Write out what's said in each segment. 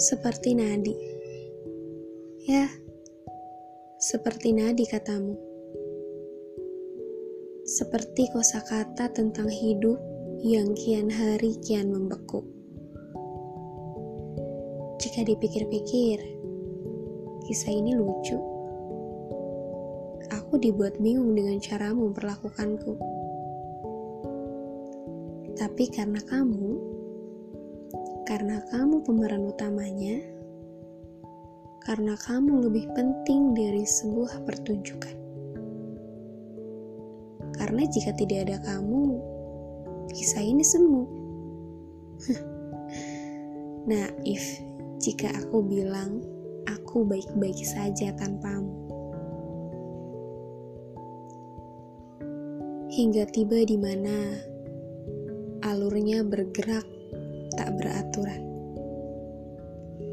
Seperti nadi. Ya, seperti nadi katamu. Seperti kosakata tentang hidup yang kian hari kian membeku. Jika dipikir-pikir, kisah ini lucu. Aku dibuat bingung dengan caramu memperlakukanku. Tapi karena kamu, karena kamu pemeran utamanya, karena kamu lebih penting dari sebuah pertunjukan. Karena jika tidak ada kamu, kisah ini semu. Naif jika aku bilang aku baik-baik saja tanpamu. Hingga tiba di mana alurnya bergerak tak beraturan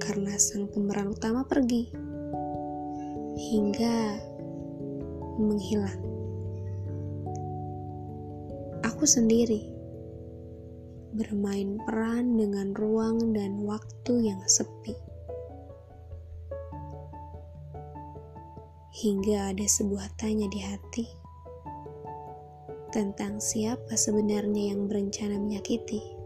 karena sang pemeran utama pergi hingga menghilang. Aku sendiri bermain peran dengan ruang dan waktu yang sepi. Hingga ada sebuah tanya di hati tentang siapa sebenarnya yang berencana menyakiti.